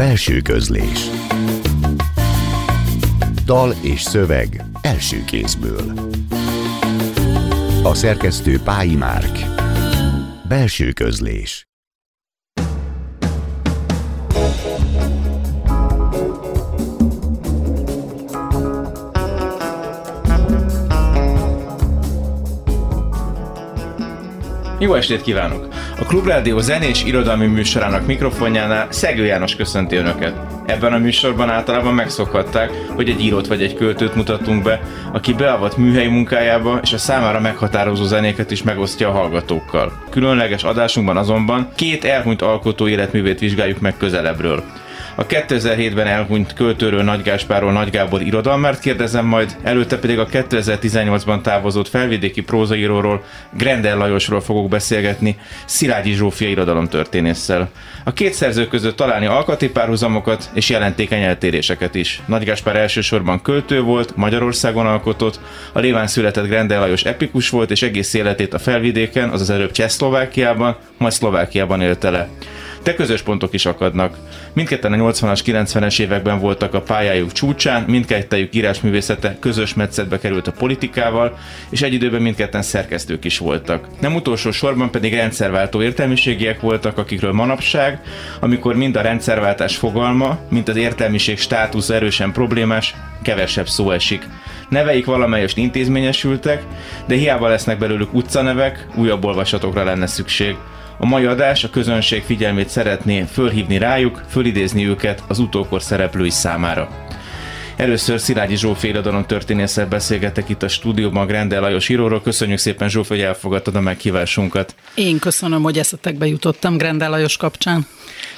Belső közlés. Dal és szöveg első kézből. A szerkesztő Pályi Márk. Belső közlés. Jó estét kívánok! A Klubrádió zenés irodalmi műsorának mikrofonjánál Szegő János köszönti Önöket. Ebben a műsorban általában megszokhatták, hogy egy írót vagy egy költőt mutatunk be, aki beavat műhelyi munkájába, és a számára meghatározó zenéket is megosztja a hallgatókkal. Különleges adásunkban azonban két elhunyt alkotó életművét vizsgáljuk meg közelebbről. A 2007-ben elhunyt költőről Nagy Gáspárról Nagy Gábor irodalmárt kérdezem majd, előtte pedig a 2018-ban távozott felvidéki prózaíróról, Grendel Lajosról fogok beszélgetni, Szilágyi Zsófia irodalomtörténésszel. A két szerző között találni alkati párhuzamokat és jelentékeny eltéréseket is. Nagy Gáspár elsősorban költő volt, Magyarországon alkotott, a Léván született Grendel Lajos epikus volt, és egész életét a felvidéken, azaz előbb Csehszlovákiában, majd Szlovákiában élte le de közös pontok is akadnak. Mindketten a 80-as, 90-es években voltak a pályájuk csúcsán, mindkettejük írásművészete közös metszetbe került a politikával, és egy időben mindketten szerkesztők is voltak. Nem utolsó sorban pedig rendszerváltó értelmiségiek voltak, akikről manapság, amikor mind a rendszerváltás fogalma, mint az értelmiség státusz erősen problémás, kevesebb szó esik. Neveik valamelyest intézményesültek, de hiába lesznek belőlük utcanevek, újabb olvasatokra lenne szükség. A mai adás a közönség figyelmét szeretné fölhívni rájuk, fölidézni őket az utókor szereplői számára. Először Szilágyi Zsófi irodalom történésszel beszélgetek itt a stúdióban Grendel Lajos íróról. Köszönjük szépen Zsófi, hogy elfogadtad a meghívásunkat. Én köszönöm, hogy eszetekbe jutottam Grendel Lajos kapcsán.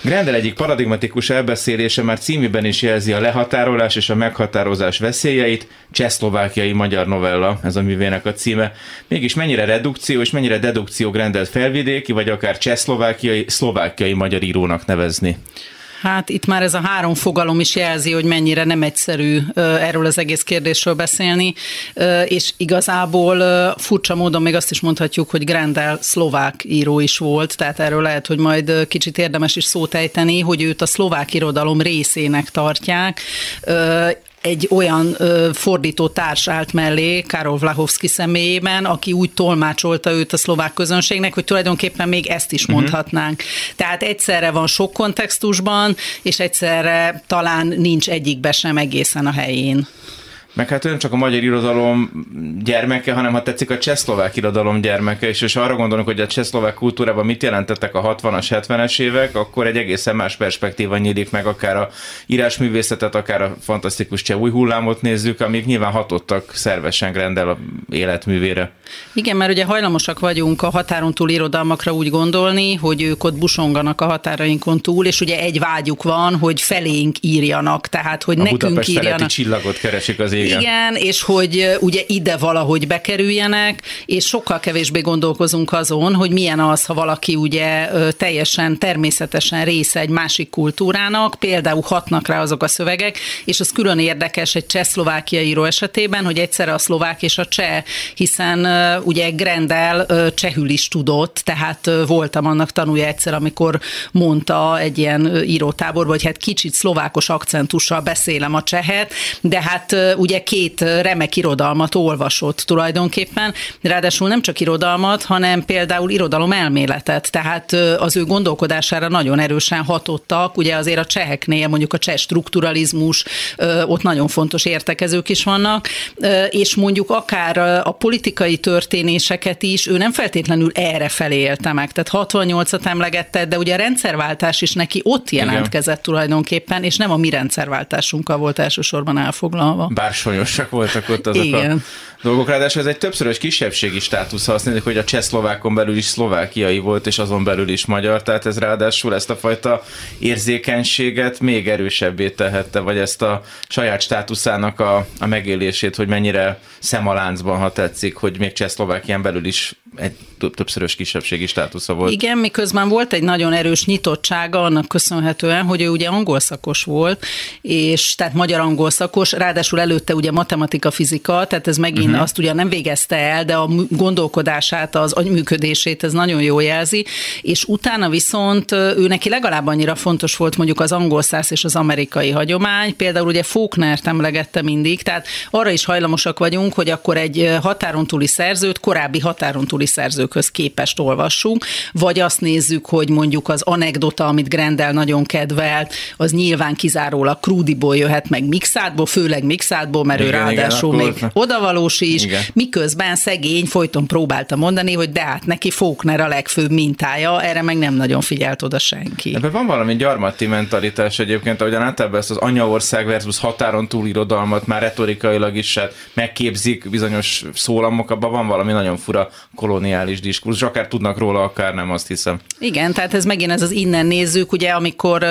Grendel egyik paradigmatikus elbeszélése már címében is jelzi a lehatárolás és a meghatározás veszélyeit. Csehszlovákiai magyar novella, ez a művének a címe. Mégis mennyire redukció és mennyire dedukció Grendel felvidéki, vagy akár csehszlovákiai, szlovákiai magyar írónak nevezni? Hát itt már ez a három fogalom is jelzi, hogy mennyire nem egyszerű erről az egész kérdésről beszélni, és igazából furcsa módon még azt is mondhatjuk, hogy Grendel szlovák író is volt, tehát erről lehet, hogy majd kicsit érdemes is szót ejteni, hogy őt a szlovák irodalom részének tartják egy olyan ö, fordító társ állt mellé, Karol Vlahovski személyében, aki úgy tolmácsolta őt a szlovák közönségnek, hogy tulajdonképpen még ezt is mhm. mondhatnánk. Uh-huh. Tehát egyszerre van sok kontextusban, és egyszerre talán nincs egyikbe sem egészen a helyén. Meg hát nem csak a magyar irodalom gyermeke, hanem ha tetszik a csehszlovák irodalom gyermeke, és, és arra gondolunk, hogy a csehszlovák kultúrában mit jelentettek a 60-as, 70-es évek, akkor egy egészen más perspektíva nyílik meg, akár a írásművészetet, akár a fantasztikus cseh új hullámot nézzük, amik nyilván hatottak szervesen Grendel a életművére. Igen, mert ugye hajlamosak vagyunk a határon túl irodalmakra úgy gondolni, hogy ők ott busonganak a határainkon túl, és ugye egy vágyuk van, hogy felénk írjanak, tehát hogy a nekünk Budapest írjanak. csillagot keresik az igen. Igen, és hogy ugye ide valahogy bekerüljenek, és sokkal kevésbé gondolkozunk azon, hogy milyen az, ha valaki ugye teljesen természetesen része egy másik kultúrának, például hatnak rá azok a szövegek, és az külön érdekes egy cseh-szlovákiai író esetében, hogy egyszerre a szlovák és a cseh, hiszen ugye Grendel csehül is tudott, tehát voltam annak tanulja egyszer, amikor mondta egy ilyen írótáborban, hogy hát kicsit szlovákos akcentussal beszélem a csehet, de hát ugye ugye két remek irodalmat olvasott tulajdonképpen, ráadásul nem csak irodalmat, hanem például irodalom elméletet, tehát az ő gondolkodására nagyon erősen hatottak, ugye azért a cseheknél mondjuk a cseh strukturalizmus, ott nagyon fontos értekezők is vannak, és mondjuk akár a politikai történéseket is, ő nem feltétlenül erre felé élte meg, tehát 68-at emlegette, de ugye a rendszerváltás is neki ott jelentkezett Igen. tulajdonképpen, és nem a mi rendszerváltásunkkal volt elsősorban elfoglalva. Bár sonyosak voltak ott azok Igen. a dolgok. Ráadásul ez egy többszörös kisebbségi státusz, ha azt nézik, hogy a csehszlovákon belül is szlovákiai volt, és azon belül is magyar, tehát ez ráadásul ezt a fajta érzékenységet még erősebbé tehette, vagy ezt a saját státuszának a, a megélését, hogy mennyire szemaláncban, ha tetszik, hogy még Csehszlovákián belül is egy többszörös kisebbségi státusza volt. Igen, miközben volt egy nagyon erős nyitottsága annak köszönhetően, hogy ő ugye angol szakos volt, és tehát magyar angol szakos, ráadásul előtte ugye matematika, fizika, tehát ez megint uh-huh. azt ugye nem végezte el, de a gondolkodását, az agyműködését ez nagyon jó jelzi, és utána viszont ő neki legalább annyira fontos volt mondjuk az angol száz és az amerikai hagyomány, például ugye Faulknert emlegette mindig, tehát arra is hajlamosak vagyunk, hogy akkor egy határon túli szerzőt korábbi határon túli szerzőkhöz képest olvassunk, vagy azt nézzük, hogy mondjuk az anekdota, amit Grendel nagyon kedvelt, az nyilván kizárólag Krúdiból jöhet meg Mixádból, főleg Mixádból, mert igen, ő ráadásul igen, még odavalós is, igen. miközben szegény folyton próbálta mondani, hogy de hát neki Faulkner a legfőbb mintája, erre meg nem nagyon figyelt oda senki. Ebben van valami gyarmati mentalitás egyébként, ahogyan általában ezt az anyaország versus határon túl irodalmat már retorikailag is hát megképzik bizonyos szólamok, abban van valami nagyon fura koloniális diskurzus, akár tudnak róla, akár nem, azt hiszem. Igen, tehát ez megint ez az innen nézzük, ugye, amikor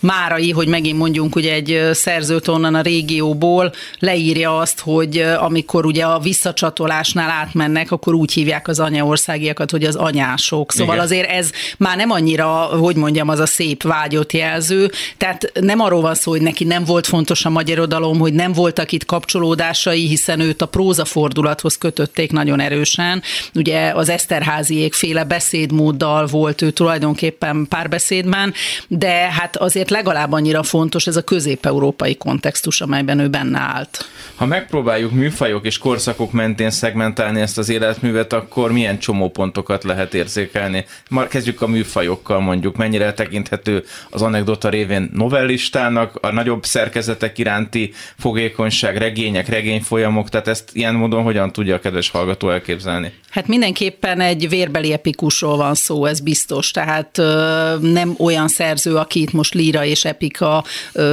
Márai, hogy megint mondjunk ugye egy szerzőt onnan a régióból, leírja azt, hogy amikor ugye a visszacsatolásnál átmennek, akkor úgy hívják az anyaországiakat, hogy az anyások. Szóval Igen. azért ez már nem annyira, hogy mondjam, az a szép vágyott jelző. Tehát nem arról van szó, hogy neki nem volt fontos a magyar irodalom, hogy nem voltak itt kapcsolódásai, hiszen őt a próza fordulathoz kötötték nagyon erősen. Ugye az Eszterháziék féle beszédmóddal volt ő tulajdonképpen párbeszédben, de hát azért legalább annyira fontos ez a közép-európai kontextus, amelyben ő benne állt. Ha megpróbáljuk műfajok és korszakok mentén szegmentálni ezt az életművet, akkor milyen csomópontokat lehet érzékelni? Már kezdjük a műfajokkal mondjuk, mennyire tekinthető az anekdota révén novellistának, a nagyobb szerkezetek iránti fogékonyság, regények, regényfolyamok, tehát ezt ilyen módon hogyan tudja a kedves hallgató elképzelni? Hát mindenképpen egy vérbeli epikusról van szó, ez biztos. Tehát nem olyan szerző, aki itt most líra és epika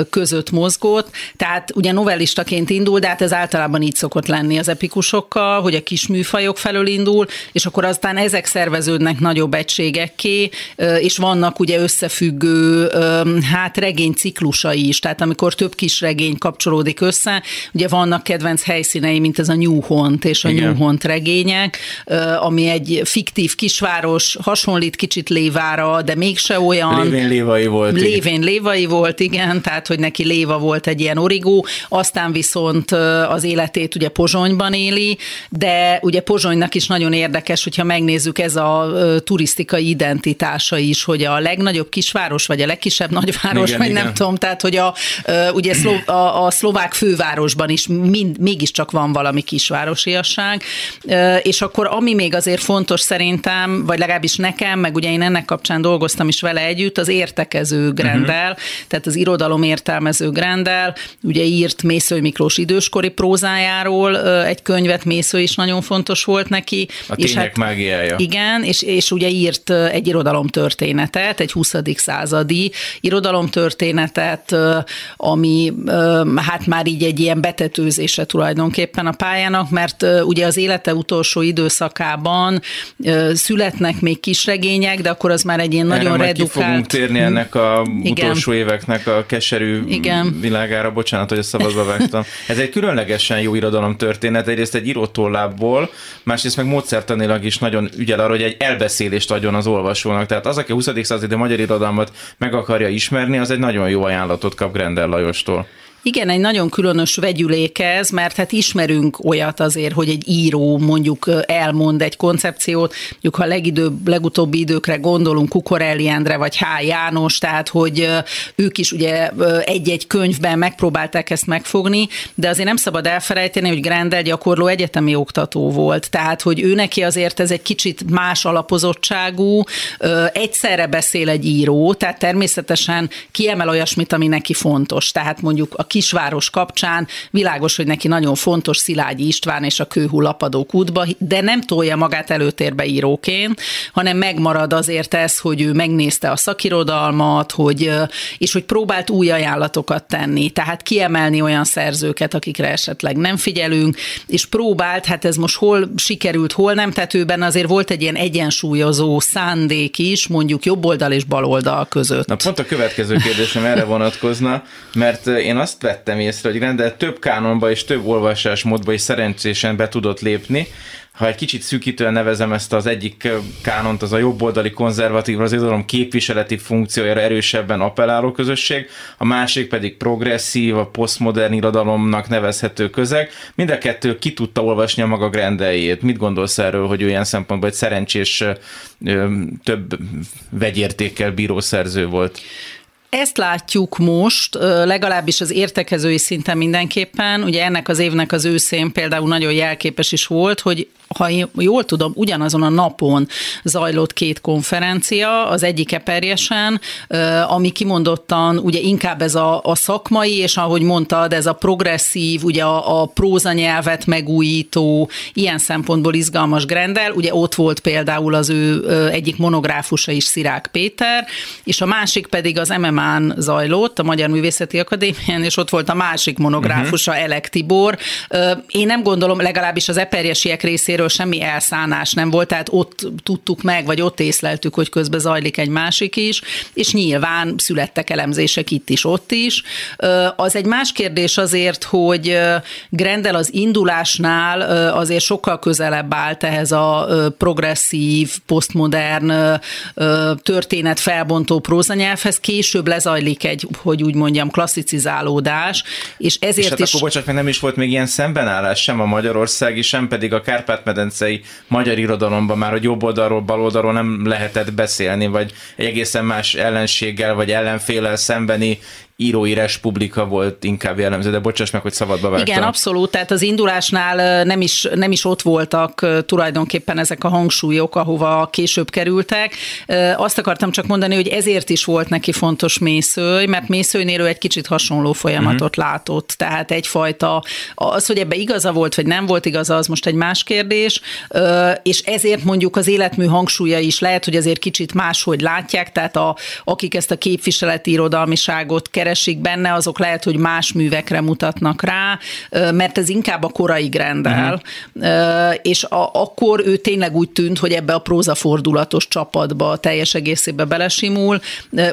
között mozgott. Tehát ugye novellistaként indul, de hát ez általában így szokott lenni az epikusokkal, hogy a kis műfajok felől indul, és akkor aztán ezek szerveződnek nagyobb egységekké, és vannak ugye összefüggő, hát regény ciklusai is, tehát amikor több kis regény kapcsolódik össze, ugye vannak kedvenc helyszínei, mint ez a New Hont és a Igen. New Hont regények, ami egy fiktív kisváros, hasonlít kicsit Lévára, de mégse olyan. Lévén Lévai volt. Lévén. Lévai volt, igen, tehát hogy neki Léva volt egy ilyen origó, aztán viszont az életét ugye Pozsonyban éli, de ugye Pozsonynak is nagyon érdekes, hogyha megnézzük ez a turisztikai identitása is, hogy a legnagyobb kisváros, vagy a legkisebb nagyváros, igen, vagy igen. nem tudom, tehát hogy a, ugye a, a szlovák fővárosban is mind, mégiscsak van valami kisvárosiasság, és akkor ami még azért fontos szerintem, vagy legalábbis nekem, meg ugye én ennek kapcsán dolgoztam is vele együtt, az értekező Grendel, uh-huh. tehát az irodalom értelmező Grendel, ugye írt Mésző Miklós időskori prózájáról egy könyvet, Mésző is nagyon fontos volt neki. A és hát, mágiája. Igen, és, és ugye írt egy irodalomtörténetet, egy 20. századi irodalomtörténetet, ami hát már így egy ilyen betetőzése tulajdonképpen a pályának, mert ugye az élete utolsó időszakában születnek még kisregények, de akkor az már egy ilyen Erre nagyon redukált... Ki fogunk térni ennek a Igen. utolsó éveknek a keserű Igen. világára, bocsánat, hogy a szavazba vágtam. Ez egy különlegesen jó irodalom történet, egyrészt egy írótollából, másrészt meg módszertanilag is nagyon ügyel arra, hogy egy elbeszélést adjon az olvasónak. Tehát az, aki a 20. századi magyar irodalmat meg akarja ismerni, az egy nagyon jó ajánlatot kap Grendel Lajostól. Igen, egy nagyon különös vegyülék ez, mert hát ismerünk olyat azért, hogy egy író mondjuk elmond egy koncepciót, mondjuk ha legidőbb, legutóbbi időkre gondolunk Kukorelli Endre vagy H. János, tehát hogy ők is ugye egy-egy könyvben megpróbálták ezt megfogni, de azért nem szabad elfelejteni, hogy Grendel gyakorló egyetemi oktató volt, tehát hogy ő neki azért ez egy kicsit más alapozottságú, egyszerre beszél egy író, tehát természetesen kiemel olyasmit, ami neki fontos, tehát mondjuk a kisváros kapcsán világos, hogy neki nagyon fontos Szilágyi István és a kőhú lapadók útba, de nem tolja magát előtérbe íróként, hanem megmarad azért ez, hogy ő megnézte a szakirodalmat, hogy, és hogy próbált új ajánlatokat tenni, tehát kiemelni olyan szerzőket, akikre esetleg nem figyelünk, és próbált, hát ez most hol sikerült, hol nem, tehát azért volt egy ilyen egyensúlyozó szándék is, mondjuk jobb oldal és bal oldal között. Na pont a következő kérdésem erre vonatkozna, mert én azt azt vettem észre, hogy Grendel több kánonba és több olvasásmódba is szerencsésen be tudott lépni, ha egy kicsit szűkítően nevezem ezt az egyik kánont, az a jobboldali konzervatív, az irodalom képviseleti funkciójára erősebben appelláló közösség, a másik pedig progresszív, a posztmodern irodalomnak nevezhető közeg. Mind a kettő ki tudta olvasni a maga grendeljét. Mit gondolsz erről, hogy olyan szempontból egy szerencsés több vegyértékkel bíró szerző volt? Ezt látjuk most, legalábbis az értekezői szinten mindenképpen. Ugye ennek az évnek az őszén például nagyon jelképes is volt, hogy ha én jól tudom, ugyanazon a napon zajlott két konferencia, az egyik eperjesen, ami kimondottan ugye inkább ez a, a szakmai, és ahogy mondtad, ez a progresszív, ugye a, a prózanyelvet megújító, ilyen szempontból izgalmas Grendel, ugye ott volt például az ő egyik monográfusa is Szirák Péter, és a másik pedig az MMA-n zajlott, a Magyar Művészeti Akadémián, és ott volt a másik monográfusa, uh-huh. Elek Tibor. Én nem gondolom, legalábbis az eperjesiek részéről semmi elszánás nem volt, tehát ott tudtuk meg, vagy ott észleltük, hogy közben zajlik egy másik is, és nyilván születtek elemzések itt is, ott is. Az egy más kérdés azért, hogy Grendel az indulásnál azért sokkal közelebb állt ehhez a progresszív, posztmodern történet felbontó prózanyelvhez, később lezajlik egy, hogy úgy mondjam, klasszicizálódás, és ezért és hát is... akkor bocsánat, meg nem is volt még ilyen szembenállás sem a magyarországi, sem pedig a kárpát kárpát-medencei magyar irodalomban már, hogy jobb oldalról, bal oldalról nem lehetett beszélni, vagy egy egészen más ellenséggel, vagy ellenfélel szembeni írói republika volt inkább jellemző, de bocsáss meg, hogy szabadba vágtam. Igen, abszolút, tehát az indulásnál nem is, nem is ott voltak tulajdonképpen ezek a hangsúlyok, ahova később kerültek. Azt akartam csak mondani, hogy ezért is volt neki fontos Mészőj, mert Mészőjnél ő egy kicsit hasonló folyamatot uh-huh. látott, tehát egyfajta, az, hogy ebbe igaza volt, vagy nem volt igaza, az most egy más kérdés, és ezért mondjuk az életmű hangsúlya is lehet, hogy azért kicsit máshogy látják, tehát a, akik ezt a képviseleti irodalmiságot keresik, keresik benne, azok lehet, hogy más művekre mutatnak rá, mert ez inkább a korai grendel, uh-huh. és a, akkor ő tényleg úgy tűnt, hogy ebbe a prózafordulatos csapatba teljes egészébe belesimul.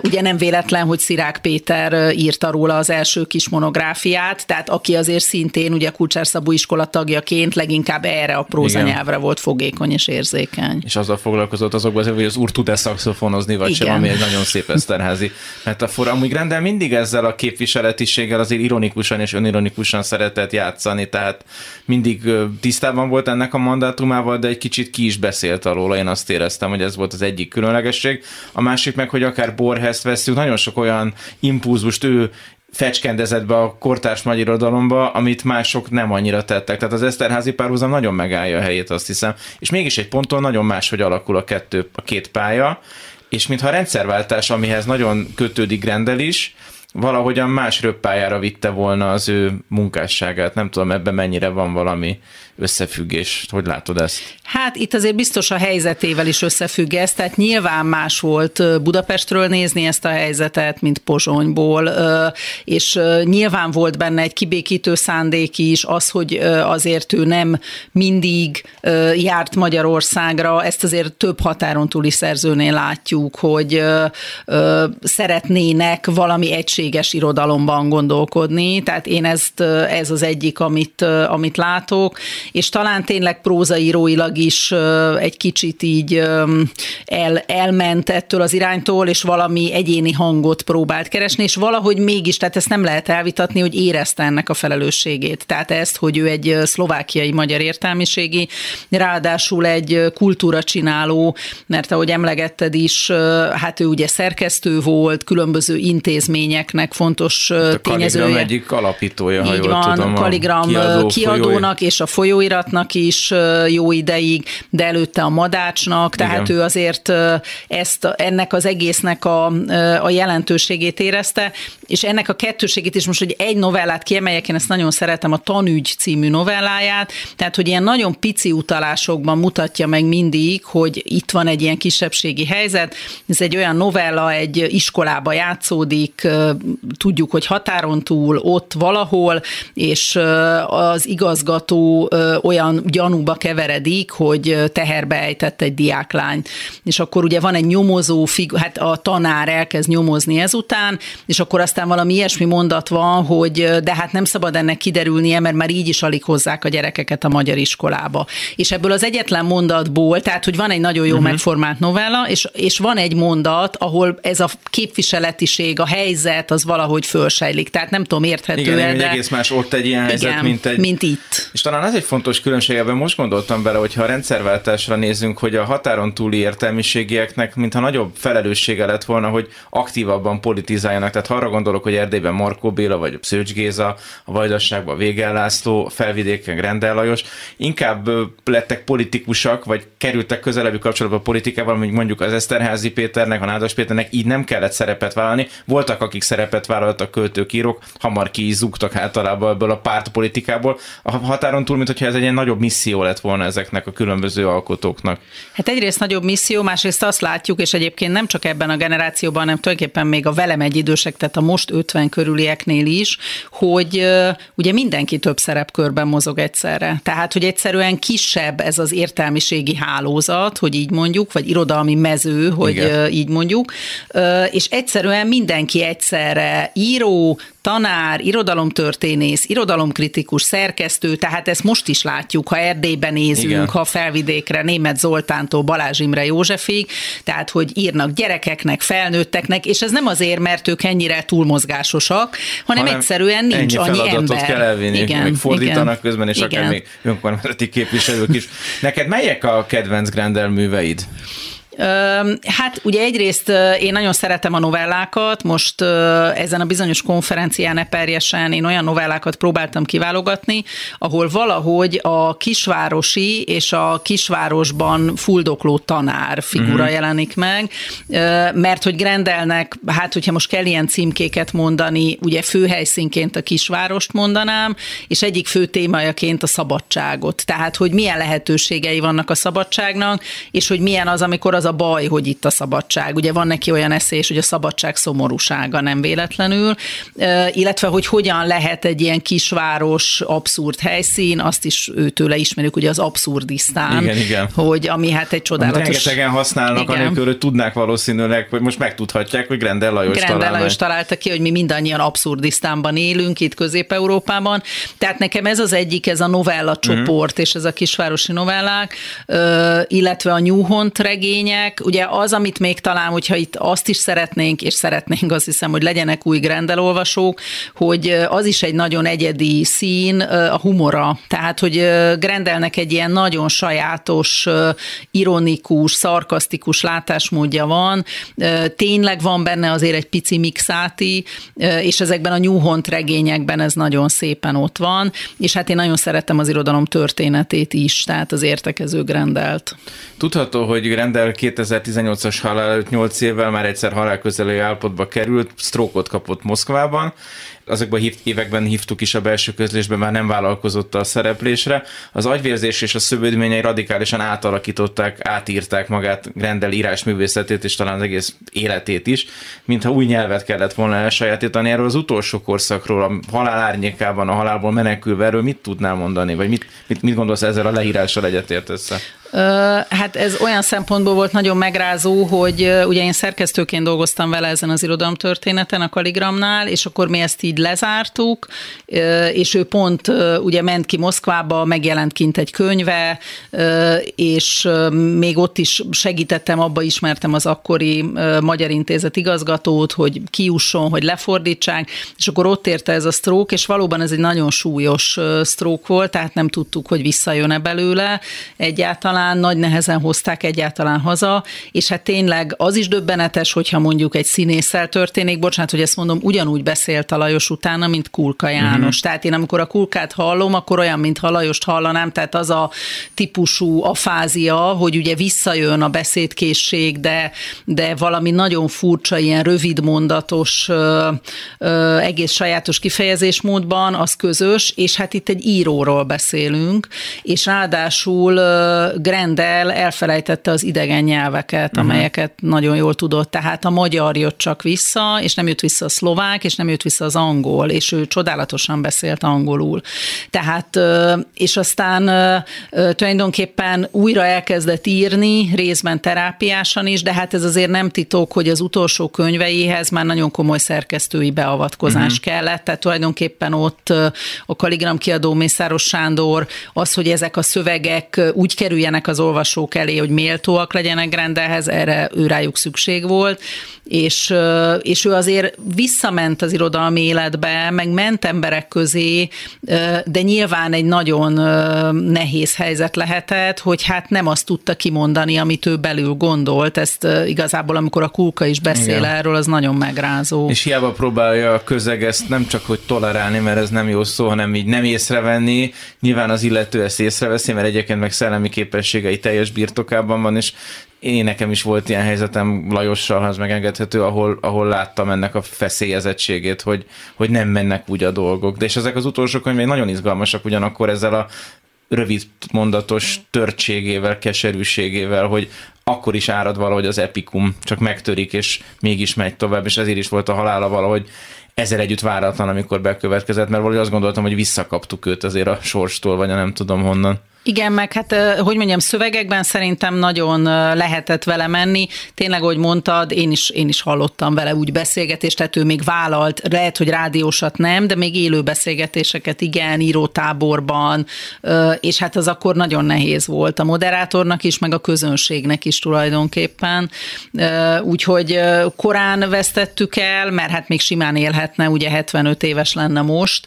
Ugye nem véletlen, hogy Szirák Péter írta róla az első kis monográfiát, tehát aki azért szintén ugye Kulcsár Szabó iskola tagjaként leginkább erre a prózanyelvre volt fogékony és érzékeny. És azzal foglalkozott azokban, hogy az úr tud-e szakszofonozni, vagy Igen. sem, ami egy nagyon szép eszterházi metafora. Amúgy Grendel mindig ez ezzel a képviseletiséggel azért ironikusan és önironikusan szeretett játszani, tehát mindig tisztában volt ennek a mandátumával, de egy kicsit ki is beszélt alól, én azt éreztem, hogy ez volt az egyik különlegesség. A másik meg, hogy akár Borhest veszünk, nagyon sok olyan impulzust ő fecskendezett be a kortárs magyar irodalomba, amit mások nem annyira tettek. Tehát az Eszterházi párhuzam nagyon megállja a helyét, azt hiszem. És mégis egy ponton nagyon más, hogy alakul a, kettő, a két pálya, és mintha a rendszerváltás, amihez nagyon kötődik Grendel is, valahogyan más röppájára vitte volna az ő munkásságát. Nem tudom, ebben mennyire van valami összefüggés. Hogy látod ezt? Hát itt azért biztos a helyzetével is összefügg ez, tehát nyilván más volt Budapestről nézni ezt a helyzetet, mint Pozsonyból, és nyilván volt benne egy kibékítő szándék is, az, hogy azért ő nem mindig járt Magyarországra, ezt azért több határon túli szerzőnél látjuk, hogy szeretnének valami egységes irodalomban gondolkodni, tehát én ezt, ez az egyik, amit, amit látok, és talán tényleg prózaíróilag is egy kicsit így el, elment ettől az iránytól, és valami egyéni hangot próbált keresni, és valahogy mégis, tehát ezt nem lehet elvitatni, hogy érezte ennek a felelősségét. Tehát ezt, hogy ő egy szlovákiai magyar értelmiségi, ráadásul egy kultúra csináló, mert ahogy emlegetted is, hát ő ugye szerkesztő volt, különböző intézményeknek fontos hát a tényezője. egyik alapítója, ha Így jól van, tudom. Kaligram kiadó, kiadónak és a folyóiratnak is jó ideig, de előtte a Madácsnak, tehát Igen. ő azért ezt, ennek az egésznek a, a jelentőségét érezte, és ennek a kettőségét is most, hogy egy novellát kiemeljek, én ezt nagyon szeretem, a Tanügy című novelláját, tehát, hogy ilyen nagyon pici utalásokban mutatja meg mindig, hogy itt van egy ilyen kisebbségi helyzet, ez egy olyan novella, egy iskolába játszódik, tudjuk, hogy határon túl, ott valahol, és az igazgató olyan gyanúba keveredik, hogy teherbe ejtett egy diáklány. És akkor ugye van egy nyomozó, figu- hát a tanár elkezd nyomozni ezután, és akkor aztán valami ilyesmi mondat van, hogy de hát nem szabad ennek kiderülnie, mert már így is alig hozzák a gyerekeket a magyar iskolába. És ebből az egyetlen mondatból, tehát hogy van egy nagyon jó uh-huh. megformált novella, és, és van egy mondat, ahol ez a képviseletiség, a helyzet az valahogy fölsejlik. Tehát nem tudom, érthető Igen, de... egész más ott egy ilyen helyzet, igen, mint egy... mint itt. És talán ez egy fontos különbség, ebben most gondoltam bele, hogyha a rendszerváltásra nézünk, hogy a határon túli értelmiségieknek mintha nagyobb felelőssége lett volna, hogy aktívabban politizáljanak. Tehát ha arra gondolok, hogy Erdélyben Markó Béla, vagy Szőcs Géza, a Vajdaságban Végel László, felvidéken Grendel Lajos, inkább lettek politikusak, vagy kerültek közelebbi kapcsolatba a politikával, mint mondjuk az Eszterházi Péternek, a Nádas Péternek, így nem kellett szerepet vállalni. Voltak, akik szerepet vállaltak, költők, írók, hamar ki zúgtak általában ebből a pártpolitikából. A határon túl, mint hogyha ez egy ilyen nagyobb misszió lett volna ezeknek a különböző alkotóknak. Hát egyrészt nagyobb misszió, másrészt azt látjuk, és egyébként nem csak ebben a generációban, hanem tulajdonképpen még a velem egy idősek, tehát a most 50 körülieknél is, hogy ugye mindenki több szerepkörben mozog egyszerre. Tehát, hogy egyszerűen kisebb ez az értelmiségi hálózat, hogy így mondjuk, vagy irodalmi mező, hogy Igen. így mondjuk, és egyszerűen mindenki egyszerre író, tanár, irodalomtörténész, irodalomkritikus, szerkesztő, tehát ezt most is látjuk, ha Erdélyben nézünk, Igen. ha felvidékre, német Zoltántól Balázs Imre Józsefig, tehát hogy írnak gyerekeknek, felnőtteknek, és ez nem azért, mert ők ennyire túlmozgásosak, hanem, hanem egyszerűen nincs annyi ember. kell elvinni, igen, még fordítanak igen, közben, és igen. akár még önkormányzati képviselők is. Neked melyek a kedvenc Grendel műveid? Hát ugye egyrészt én nagyon szeretem a novellákat, most ezen a bizonyos konferencián eperjesen én olyan novellákat próbáltam kiválogatni, ahol valahogy a kisvárosi és a kisvárosban fuldokló tanár figura mm. jelenik meg, mert hogy Grendelnek, hát hogyha most kell ilyen címkéket mondani, ugye főhelyszínként a kisvárost mondanám, és egyik fő témajaként a szabadságot. Tehát, hogy milyen lehetőségei vannak a szabadságnak, és hogy milyen az, amikor az a baj, hogy itt a szabadság. Ugye van neki olyan eszés, hogy a szabadság szomorúsága nem véletlenül, illetve hogy hogyan lehet egy ilyen kisváros abszurd helyszín, azt is őtőle ismerjük, ugye az abszurdisztán, igen, igen. hogy ami hát egy csodálatos... Rengetegen használnak, igen. anélkül, hogy tudnák valószínűleg, hogy most megtudhatják, hogy Grendel Lajos Grendel Lajos találta ki, hogy mi mindannyian abszurdisztánban élünk, itt Közép-Európában. Tehát nekem ez az egyik, ez a novella csoport, mm. és ez a kisvárosi novellák, illetve a Newhont regénye, legyenek. Ugye az, amit még talán, hogyha itt azt is szeretnénk, és szeretnénk azt hiszem, hogy legyenek új Grendel olvasók, hogy az is egy nagyon egyedi szín, a humora. Tehát, hogy Grendelnek egy ilyen nagyon sajátos, ironikus, szarkasztikus látásmódja van. Tényleg van benne azért egy pici mixáti, és ezekben a New regényekben ez nagyon szépen ott van, és hát én nagyon szeretem az irodalom történetét is, tehát az értekező Grendelt. Tudható, hogy Grendel 2018-as halál előtt 8 évvel már egyszer halálközelő állapotba került, sztrókot kapott Moszkvában, azokban hív, években hívtuk is a belső közlésben, már nem vállalkozott a szereplésre. Az agyvérzés és a szövődményei radikálisan átalakították, átírták magát Grendel írásművészetét, és talán az egész életét is, mintha új nyelvet kellett volna elsajátítani. Erről az utolsó korszakról, a halál árnyékában, a halálból menekülve, erről mit tudnál mondani, vagy mit, mit, mit gondolsz ezzel a leírással egyetértesz? Hát ez olyan szempontból volt nagyon megrázó, hogy ugye én szerkesztőként dolgoztam vele ezen az irodalomtörténeten a Kaligramnál, és akkor mi ezt így lezártuk, és ő pont ugye ment ki Moszkvába, megjelent kint egy könyve, és még ott is segítettem, abba ismertem az akkori Magyar Intézet igazgatót, hogy kiusson, hogy lefordítsák, és akkor ott érte ez a stroke, és valóban ez egy nagyon súlyos stroke volt, tehát nem tudtuk, hogy visszajön-e belőle egyáltalán, talán nagy nehezen hozták egyáltalán haza, és hát tényleg az is döbbenetes, hogyha mondjuk egy színésszel történik, bocsánat, hogy ezt mondom, ugyanúgy beszélt a Lajos is utána, mint Kulka János. Uh-huh. Tehát én amikor a Kulkát hallom, akkor olyan, mint Lajost hallanám, tehát az a típusú afázia, hogy ugye visszajön a beszédkészség, de, de valami nagyon furcsa, ilyen rövidmondatos, ö, ö, egész sajátos kifejezésmódban, az közös, és hát itt egy íróról beszélünk, és ráadásul Grendel elfelejtette az idegen nyelveket, uh-huh. amelyeket nagyon jól tudott, tehát a magyar jött csak vissza, és nem jött vissza a szlovák, és nem jött vissza az angol, és ő csodálatosan beszélt angolul. Tehát, és aztán tulajdonképpen újra elkezdett írni, részben terápiásan is, de hát ez azért nem titok, hogy az utolsó könyveihez már nagyon komoly szerkesztői beavatkozás uh-huh. kellett, tehát tulajdonképpen ott a Kaligram kiadó Mészáros Sándor, az, hogy ezek a szövegek úgy kerüljenek az olvasók elé, hogy méltóak legyenek rendelhez, erre ő rájuk szükség volt, és, és ő azért visszament az irodalmi életbe, meg ment emberek közé, de nyilván egy nagyon nehéz helyzet lehetett, hogy hát nem azt tudta kimondani, amit ő belül gondolt. Ezt igazából, amikor a Kulka is beszél Igen. erről, az nagyon megrázó. És hiába próbálja a közeg ezt nem csak hogy tolerálni, mert ez nem jó szó, hanem így nem észrevenni. Nyilván az illető ezt észreveszi, mert egyébként meg szellemi képességei teljes birtokában van, és én nekem is volt ilyen helyzetem Lajossal, ha az megengedhető, ahol, ahol láttam ennek a feszélyezettségét, hogy, hogy nem mennek úgy a dolgok. De és ezek az utolsó könyvek nagyon izgalmasak ugyanakkor ezzel a rövid mondatos törtségével, keserűségével, hogy akkor is árad valahogy az epikum, csak megtörik, és mégis megy tovább, és ezért is volt a halála valahogy ezer együtt váratlan, amikor bekövetkezett, mert valahogy azt gondoltam, hogy visszakaptuk őt azért a sorstól, vagy a nem tudom honnan. Igen, meg hát, hogy mondjam, szövegekben szerintem nagyon lehetett vele menni. Tényleg, ahogy mondtad, én is, én is hallottam vele úgy beszélgetést, tehát ő még vállalt, lehet, hogy rádiósat nem, de még élő beszélgetéseket igen, írótáborban, és hát az akkor nagyon nehéz volt a moderátornak is, meg a közönségnek is tulajdonképpen. Úgyhogy korán vesztettük el, mert hát még simán élhetne, ugye 75 éves lenne most,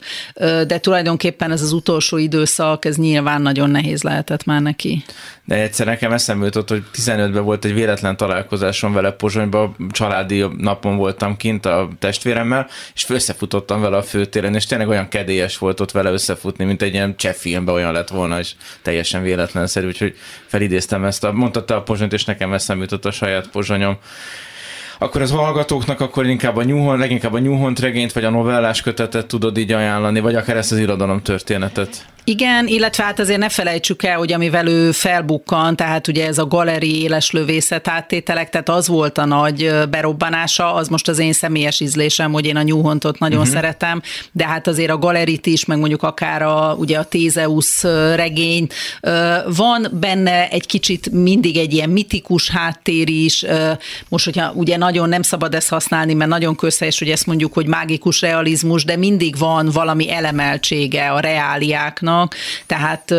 de tulajdonképpen ez az utolsó időszak, ez nyilván nagyon nehéz nehéz lehetett már neki. De egyszer nekem eszembe jutott, hogy 15-ben volt egy véletlen találkozásom vele Pozsonyban, családi napon voltam kint a testvéremmel, és összefutottam vele a főtéren, és tényleg olyan kedélyes volt ott vele összefutni, mint egy ilyen cseh filmben olyan lett volna, és teljesen véletlenszerű, úgyhogy felidéztem ezt, a, mondta a Pozsonyt, és nekem eszembe jutott a saját Pozsonyom akkor az hallgatóknak akkor inkább a New leginkább a New regényt, vagy a novellás kötetet tudod így ajánlani, vagy akár ezt az irodalom történetet? Igen, illetve hát azért ne felejtsük el, hogy amivel ő felbukkan, tehát ugye ez a galeri éles lövészet áttételek, tehát az volt a nagy berobbanása, az most az én személyes ízlésem, hogy én a Nyúhontot nagyon uh-huh. szeretem, de hát azért a galerit is, meg mondjuk akár a, ugye a Tézeusz regény, van benne egy kicsit mindig egy ilyen mitikus háttér is, most hogyha ugye nagyon nem szabad ezt használni, mert nagyon közhelyes, hogy ezt mondjuk, hogy mágikus realizmus, de mindig van valami elemeltsége a reáliáknak, vannak, tehát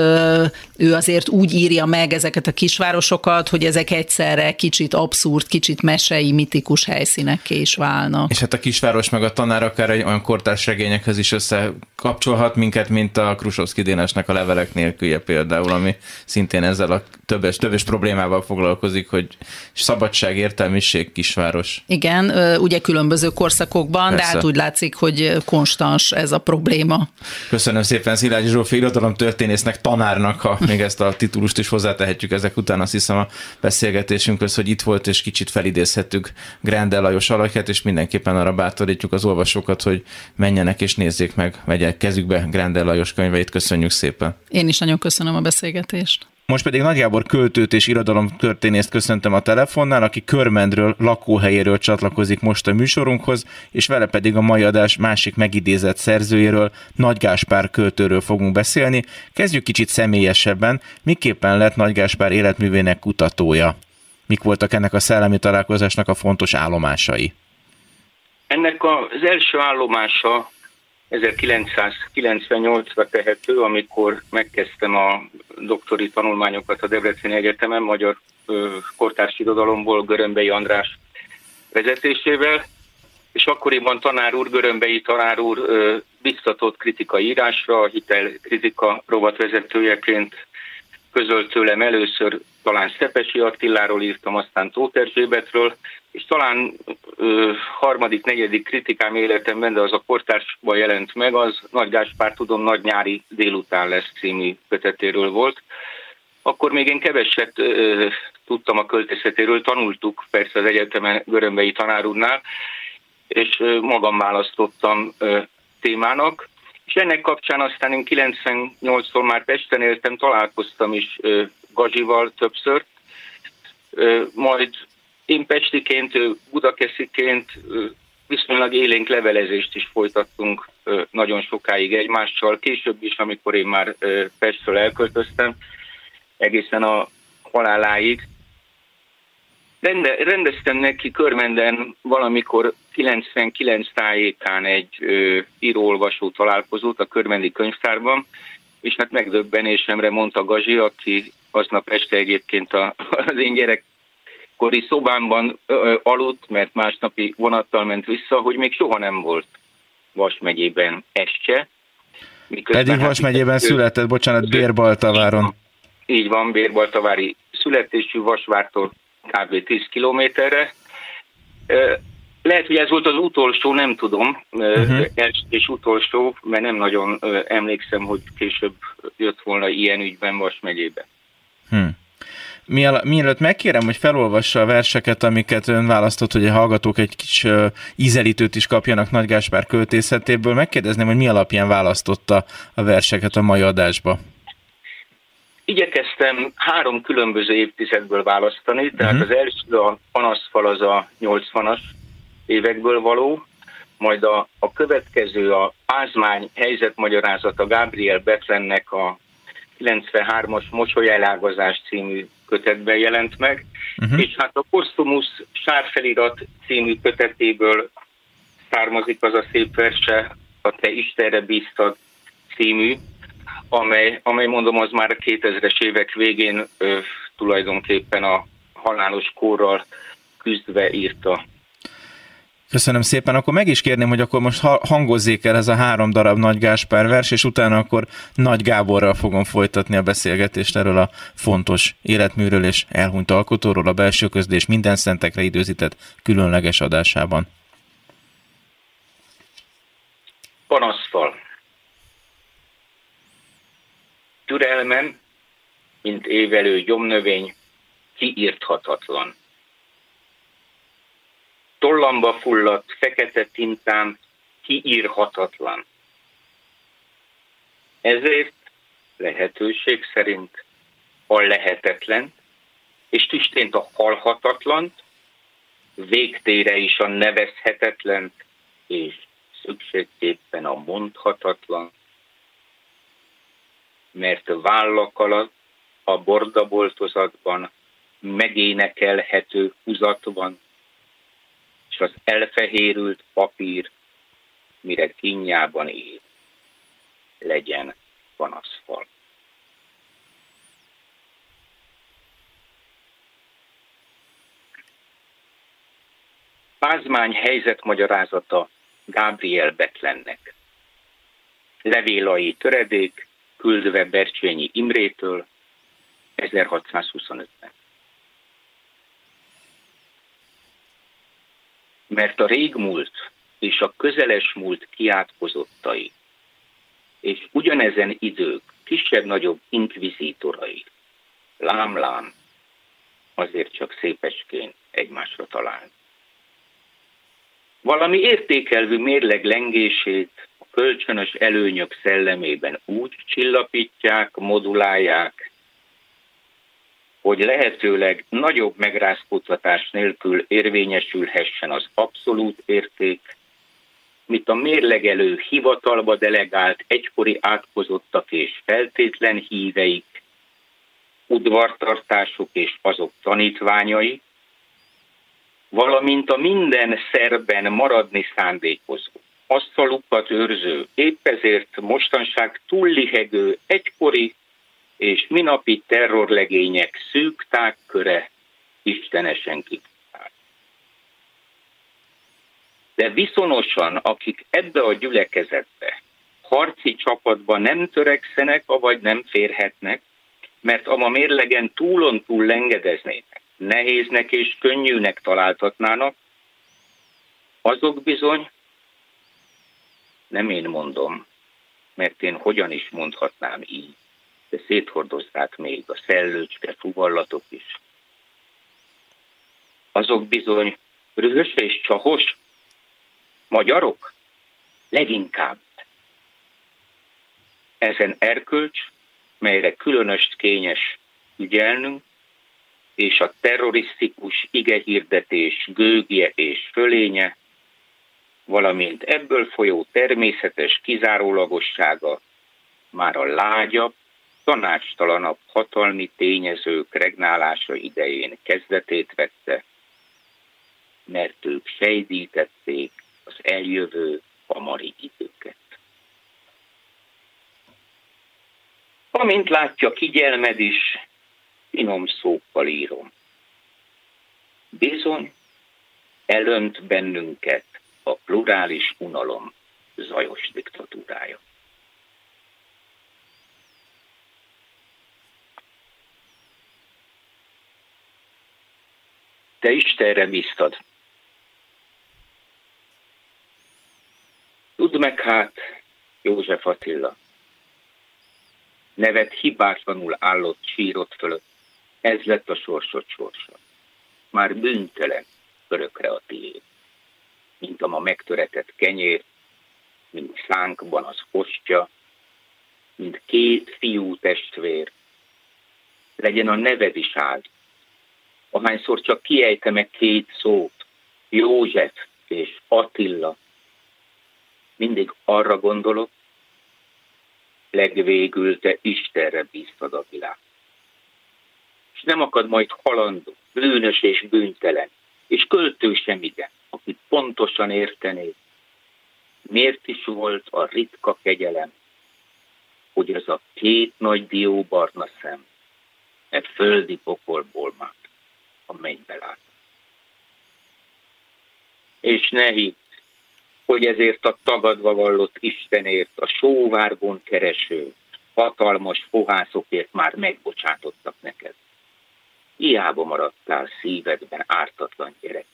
ő azért úgy írja meg ezeket a kisvárosokat, hogy ezek egyszerre kicsit abszurd, kicsit mesei, mitikus helyszínekké is válnak. És hát a kisváros meg a tanár akár egy olyan kortárs regényekhez is összekapcsolhat minket, mint a Krusovszki Dénesnek a levelek nélkülje például, ami szintén ezzel a többes, többes problémával foglalkozik, hogy szabadság, értelmiség, kisváros. Igen, ugye különböző korszakokban, Persze. de hát úgy látszik, hogy konstans ez a probléma. Köszönöm szépen Szilágyi Zsófi irodalom történésznek, tanárnak, ha még ezt a titulust is hozzátehetjük ezek után, azt hiszem a beszélgetésünkhöz, hogy itt volt, és kicsit felidézhettük Grendel Lajos alakját, és mindenképpen arra bátorítjuk az olvasókat, hogy menjenek és nézzék meg, vegyek kezükbe Grendel Lajos könyveit. Köszönjük szépen! Én is nagyon köszönöm a beszélgetést. Most pedig Nagy Gábor költőt és történészt köszöntöm a telefonnál, aki Körmendről, lakóhelyéről csatlakozik most a műsorunkhoz, és vele pedig a mai adás másik megidézett szerzőjéről, Nagy Gáspár költőről fogunk beszélni. Kezdjük kicsit személyesebben. Miképpen lett Nagy Gáspár életművének kutatója? Mik voltak ennek a szellemi találkozásnak a fontos állomásai? Ennek az első állomása 1998-ra tehető, amikor megkezdtem a doktori tanulmányokat a Debreceni Egyetemen, magyar kortárs irodalomból Görömbei András vezetésével, és akkoriban tanár úr, Görömbei tanár úr biztatott kritikai írásra, a hitelkritika rovatvezetőjeként közölt tőlem először talán Szepesi Attiláról írtam, aztán Tóth Erzsébetről, és talán ö, harmadik, negyedik kritikám életemben, de az a kortársban jelent meg, az Nagy Gáspár tudom, Nagy nyári délután lesz című kötetéről volt. Akkor még én keveset ö, tudtam a költészetéről, tanultuk persze az egyetemen Görömbei tanárúnál, és ö, magam választottam ö, témának. És ennek kapcsán aztán én 98-tól már Pesten éltem, találkoztam is ö, Gazsival többször, ö, majd én pestiként, budakesziként viszonylag élénk levelezést is folytattunk nagyon sokáig egymással. Később is, amikor én már Pestről elköltöztem, egészen a haláláig. Rende, rendeztem neki Körmenden valamikor 99 tájékán egy író-olvasó találkozót a Körmendi könyvtárban, és hát megdöbbenésemre mondta Gazsi, aki aznap este egyébként a, az én gyerek kori szobámban ö, aludt, mert másnapi vonattal ment vissza, hogy még soha nem volt Vas megyében este. Pedig Vas hát megyében hát, született, bocsánat, Bérbaltaváron. Így van, Bérbaltavári születésű Vasvártól kb. 10 kilométerre. Lehet, hogy ez volt az utolsó, nem tudom, uh-huh. és utolsó, mert nem nagyon emlékszem, hogy később jött volna ilyen ügyben Vas megyében. Hmm mielőtt megkérem, hogy felolvassa a verseket, amiket ön választott, hogy a hallgatók egy kis ízelítőt is kapjanak Nagy Gáspár költészetéből, megkérdezném, hogy mi alapján választotta a verseket a mai adásba. Igyekeztem három különböző évtizedből választani, tehát uh-huh. az első a panaszfal az a 80-as évekből való, majd a, a következő a Pázmány helyzetmagyarázata Gabriel Betlennek a 93-as Mosolyelágazás című kötetben jelent meg, uh-huh. és hát a Postumus sárfelirat című kötetéből származik az a szép verse, a Te Istenre bíztad című, amely, amely mondom, az már a 2000-es évek végén ö, tulajdonképpen a halálos kórral küzdve írta Köszönöm szépen. Akkor meg is kérném, hogy akkor most hangozzék el ez a három darab Nagy Gáspár vers, és utána akkor Nagy Gáborral fogom folytatni a beszélgetést erről a fontos életműről és elhunyt alkotóról a belső közlés minden szentekre időzített különleges adásában. Panaszfal. Türelmem, mint évelő gyomnövény, kiírthatatlan tollamba fulladt, fekete tintán kiírhatatlan. Ezért lehetőség szerint a lehetetlen, és tüstént a halhatatlan, végtére is a nevezhetetlen, és szükségképpen a mondhatatlan, mert vállak alatt a bordaboltozatban megénekelhető húzat van, és az elfehérült papír, mire kinyában él, legyen panaszfal. Pázmány helyzetmagyarázata Gabriel Betlennek. Levélai töredék, küldve Bercsényi Imrétől 1625-ben. mert a régmúlt és a közeles múlt kiátkozottai, és ugyanezen idők kisebb-nagyobb inkvizítorai, lám-lám, azért csak szépesként egymásra talál. Valami értékelvű mérleg lengését kölcsönös előnyök szellemében úgy csillapítják, modulálják, hogy lehetőleg nagyobb megrázkódtatás nélkül érvényesülhessen az abszolút érték, mint a mérlegelő hivatalba delegált egykori átkozottak és feltétlen híveik, udvartartások és azok tanítványai, valamint a minden szerben maradni szándékozó, asztalukat őrző, épp ezért mostanság túllihegő egykori és minapi terrorlegények szűk tágköre istenesen kitalált. De viszonosan, akik ebbe a gyülekezetbe, harci csapatba nem törekszenek, avagy nem férhetnek, mert a mérlegen túlon túl lengedeznének, nehéznek és könnyűnek találtatnának, Azok bizony, nem én mondom, mert én hogyan is mondhatnám így, de széthordozták még a szellőcske fuvallatok is. Azok bizony röhös és csahos magyarok? Leginkább. Ezen erkölcs, melyre különös kényes ügyelnünk, és a terrorisztikus igehirdetés gőgje és fölénye, valamint ebből folyó természetes kizárólagossága már a lágyabb, tanácstalanabb hatalmi tényezők regnálása idején kezdetét vette, mert ők sejdítették az eljövő hamari időket. Amint látja, kigyelmed is, finom szókkal írom. Bizony, elönt bennünket a plurális unalom zajos diktatúrája. Te Istenre bíztad. Tudd meg hát, József Attila, nevet hibátlanul állott sírott fölött, ez lett a sorsod sorsa. Már bűntelen örökre a tiéd. Mint a ma megtöretett kenyér, mint szánkban az ostya, mint két fiú testvér. Legyen a neved is áld. Ahányszor csak kiejte meg két szót, József és Attila, mindig arra gondolok, legvégül te Istenre bíztad a világ és nem akad majd halandó, bűnös és bűntelen, és költő sem igen, akit pontosan értené, miért is volt a ritka kegyelem, hogy ez a két nagy dió barna szem egy földi pokolból már a mennybe lát. És ne hidd, hogy ezért a tagadva vallott Istenért, a sóvárgon kereső, hatalmas fohászokért már megbocsátottak neked hiába maradtál szívedben ártatlan gyerek.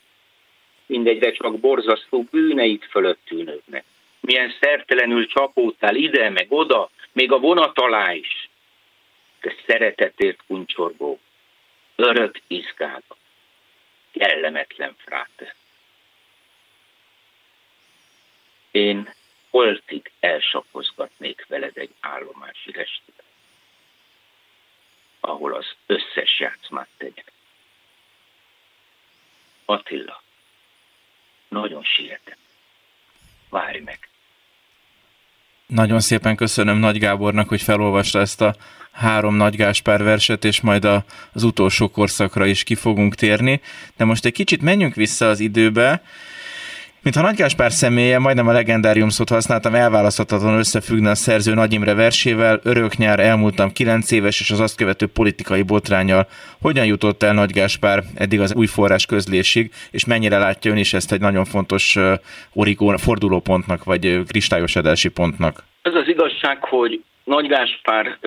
Mindegyre csak borzasztó bűneid fölött tűnődnek. Milyen szertelenül csapódtál ide, meg oda, még a vonat alá is. Te szeretetért kuncsorgó, örök izgába, kellemetlen fráter. Én holtig elsapozgatnék veled egy állomási estét ahol az összes játszmát tegyek. Attila, nagyon sietem. Várj meg. Nagyon szépen köszönöm Nagy Gábornak, hogy felolvasta ezt a három Nagy Gáspár verset, és majd a, az utolsó korszakra is ki fogunk térni. De most egy kicsit menjünk vissza az időbe, Mintha Nagy Gáspár személye, majdnem a legendárium szót használtam, elválaszthatatlan összefüggne a szerző Nagy Imre versével, örök nyár, elmúltam kilenc éves, és az azt követő politikai botrányjal. Hogyan jutott el Nagy Gáspár eddig az új forrás közlésig, és mennyire látja ön is ezt egy nagyon fontos origó, fordulópontnak, vagy kristályosodási pontnak? Ez az igazság, hogy Nagy Gáspár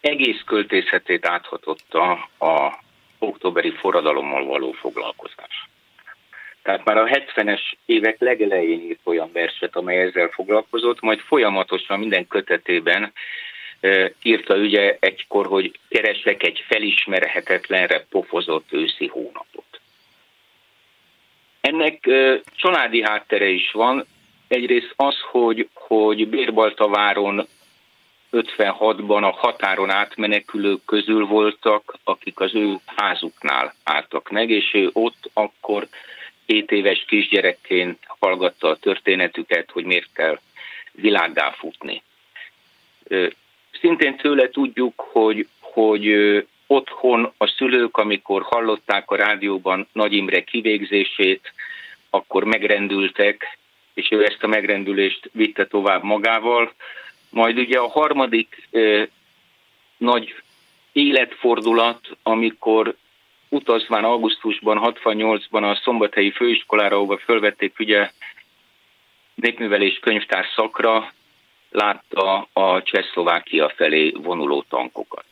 egész költészetét áthatotta a októberi forradalommal való foglalkozás. Tehát már a 70-es évek legelején írt olyan verset, amely ezzel foglalkozott, majd folyamatosan minden kötetében írta ugye egykor, hogy keresek egy felismerhetetlenre pofozott őszi hónapot. Ennek családi háttere is van. Egyrészt az, hogy, hogy Bérbaltaváron 56-ban a határon átmenekülők közül voltak, akik az ő házuknál álltak meg, és ő ott akkor 7 éves kisgyerekként hallgatta a történetüket, hogy miért kell világgá futni. Szintén tőle tudjuk, hogy, hogy otthon a szülők, amikor hallották a rádióban Nagy Imre kivégzését, akkor megrendültek, és ő ezt a megrendülést vitte tovább magával. Majd ugye a harmadik nagy életfordulat, amikor utazván augusztusban, 68-ban a szombathelyi főiskolára, ahova fölvették ugye népművelés könyvtár szakra, látta a Csehszlovákia felé vonuló tankokat.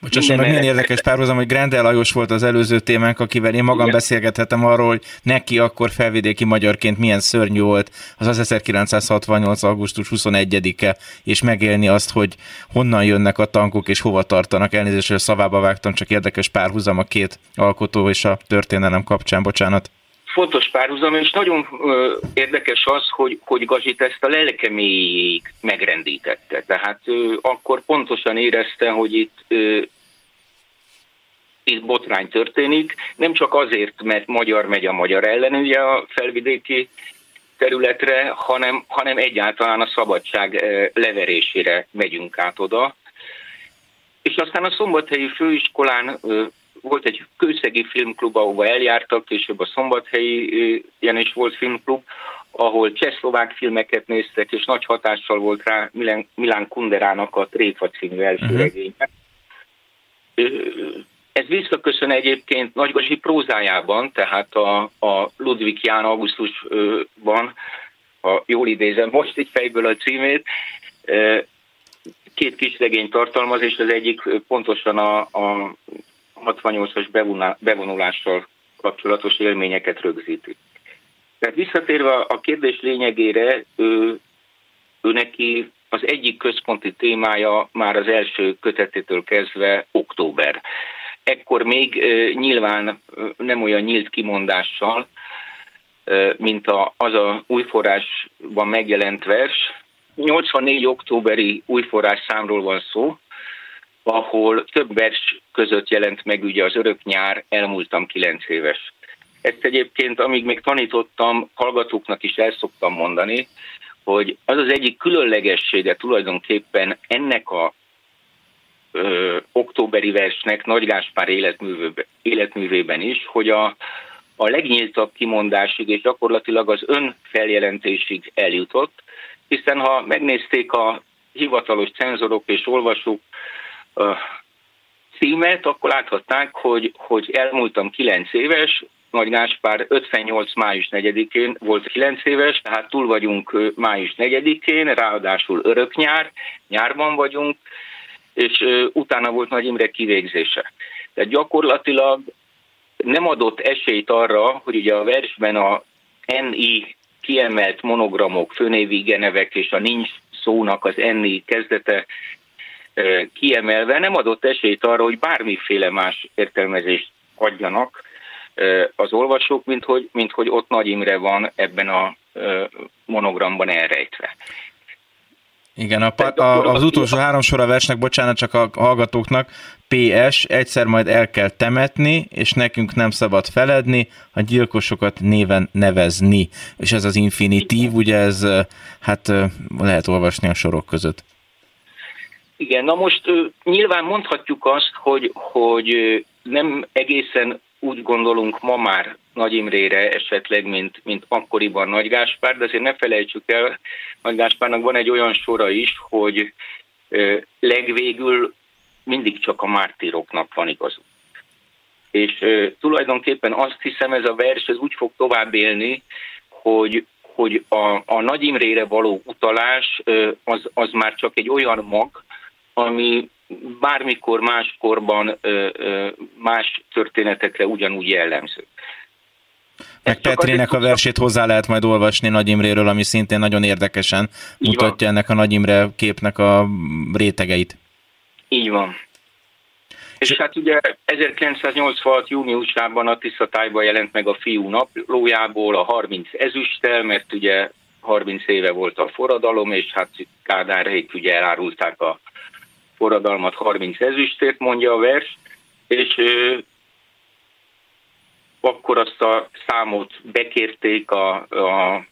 Bocsásson meg, milyen érdekes párhuzam, hogy Grendel Lajos volt az előző témánk, akivel én magam Igen. beszélgethetem arról, hogy neki akkor felvidéki magyarként milyen szörnyű volt az az 1968. augusztus 21-e, és megélni azt, hogy honnan jönnek a tankok és hova tartanak. Elnézést, hogy a szavába vágtam, csak érdekes párhuzam a két alkotó és a történelem kapcsán, bocsánat fontos párhuzam, és nagyon ö, érdekes az, hogy, hogy Gazsit ezt a lelkeméig megrendítette. Tehát ö, akkor pontosan érezte, hogy itt ö, itt botrány történik, nem csak azért, mert magyar megy a magyar ellen ugye a felvidéki területre, hanem, hanem egyáltalán a szabadság leverésére megyünk át oda. És aztán a Szombathelyi Főiskolán volt egy kőszegi filmklub, ahova eljártak, később a Szombathelyi ilyen is volt filmklub, ahol csehszlovák filmeket néztek, és nagy hatással volt rá Milán, Milán Kunderának a Tréfa című első uh-huh. regénye. Ez visszaköszön egyébként Nagygazsi prózájában, tehát a, a Ludwig Ján augusztusban, ha jól idézem most egy fejből a címét, két kis regény tartalmaz, és az egyik pontosan a, a 68-as bevonulással kapcsolatos élményeket rögzíti. Tehát visszatérve a kérdés lényegére, ő, ő neki az egyik központi témája már az első kötetétől kezdve október. Ekkor még nyilván nem olyan nyílt kimondással, mint az a újforrásban megjelent vers. 84. októberi újforrás számról van szó, ahol több vers között jelent meg ugye az örök nyár, elmúltam kilenc éves. Ezt egyébként, amíg még tanítottam, hallgatóknak is el szoktam mondani, hogy az az egyik különlegessége tulajdonképpen ennek a ö, októberi versnek Nagy Gáspár életművében is, hogy a, a legnyíltabb kimondásig és gyakorlatilag az önfeljelentésig eljutott, hiszen ha megnézték a hivatalos cenzorok és olvasók címet, akkor láthatták, hogy, hogy elmúltam 9 éves, Nagy Gáspár 58. május 4-én volt 9 éves, tehát túl vagyunk május 4-én, ráadásul örök nyár, nyárban vagyunk, és utána volt Nagy Imre kivégzése. Tehát gyakorlatilag nem adott esélyt arra, hogy ugye a versben a NI kiemelt monogramok, főnévi genevek és a nincs szónak az NI kezdete kiemelve nem adott esélyt arra, hogy bármiféle más értelmezést adjanak az olvasók, mint hogy, mint hogy ott Nagy Imre van ebben a monogramban elrejtve. Igen, a, a, az utolsó három sor a versnek, bocsánat csak a hallgatóknak, PS, egyszer majd el kell temetni, és nekünk nem szabad feledni, a gyilkosokat néven nevezni. És ez az infinitív, ugye ez hát lehet olvasni a sorok között. Igen, na most nyilván mondhatjuk azt, hogy, hogy nem egészen úgy gondolunk ma már Nagy Imrére esetleg, mint, mint akkoriban Nagy Gáspár, de azért ne felejtsük el, Nagy Gáspárnak van egy olyan sora is, hogy legvégül mindig csak a mártíroknak van igazuk. És tulajdonképpen azt hiszem, ez a vers ez úgy fog tovább élni, hogy, hogy a, a Nagy Imrére való utalás az, az már csak egy olyan mag, ami bármikor máskorban más történetekre ugyanúgy jellemző. Meg Petrének a versét hozzá lehet majd olvasni Nagy Imréről, ami szintén nagyon érdekesen Így mutatja van. ennek a Nagy Imre képnek a rétegeit. Így van. És hát ugye 1986. júniusában a Tiszatájban jelent meg a fiú naplójából a 30 ezüsttel, mert ugye 30 éve volt a forradalom, és hát Kádárhék ugye elárulták a forradalmat 30 ezüstért, mondja a vers, és akkor azt a számot bekérték, a, a,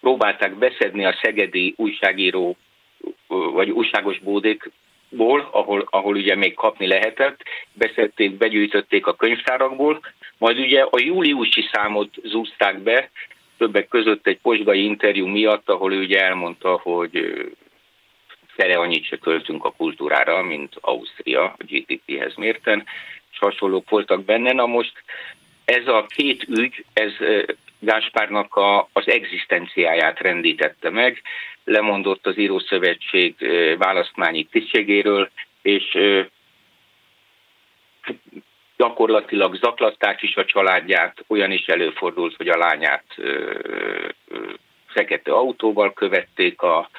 próbálták beszedni a szegedi újságíró vagy újságos bódékból, ahol, ahol ugye még kapni lehetett, beszedték, begyűjtötték a könyvtárakból, majd ugye a júliusi számot zúzták be, többek között egy posgai interjú miatt, ahol ő ugye elmondta, hogy fele annyit se költünk a kultúrára, mint Ausztria a GDP-hez mérten, és hasonlók voltak benne. Na most ez a két ügy, ez Gáspárnak a, az egzisztenciáját rendítette meg, lemondott az Írószövetség választmányi tisztségéről, és gyakorlatilag zaklatták is a családját, olyan is előfordult, hogy a lányát fekete autóval követték a,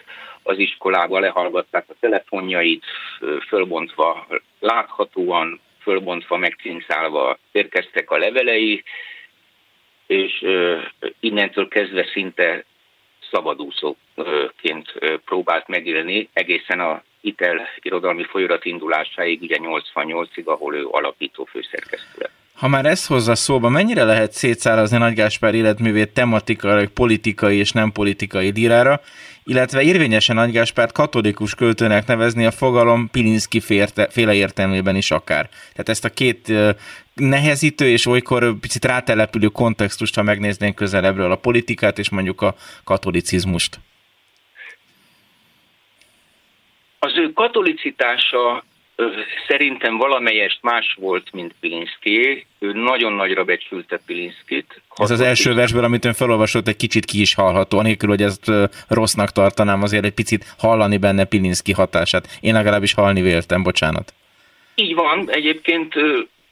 az iskolába, lehallgatták a telefonjait, fölbontva láthatóan, fölbontva, megcincálva érkeztek a levelei, és innentől kezdve szinte szabadúszóként próbált megélni egészen a Itel irodalmi folyamat indulásáig, ugye 88-ig, ahol ő alapító főszerkesztő. Ha már ezt hozza szóba, mennyire lehet szétszárazni Nagy Gáspár életművét tematikai, politikai és nem politikai dírára, illetve érvényesen Nagy Gáspárt katolikus költőnek nevezni a fogalom Pilinszki féle értelmében is akár. Tehát ezt a két nehezítő és olykor picit rátelepülő kontextust, ha megnéznénk közelebbről a politikát és mondjuk a katolicizmust. Az ő katolicitása szerintem valamelyest más volt, mint Pilinszki. Ő nagyon nagyra becsülte Pilinszkit. Ez az első versből, amit ön felolvasott, egy kicsit ki is hallható, anélkül, hogy ezt rossznak tartanám, azért egy picit hallani benne Pilinszki hatását. Én legalábbis halni véltem, bocsánat. Így van, egyébként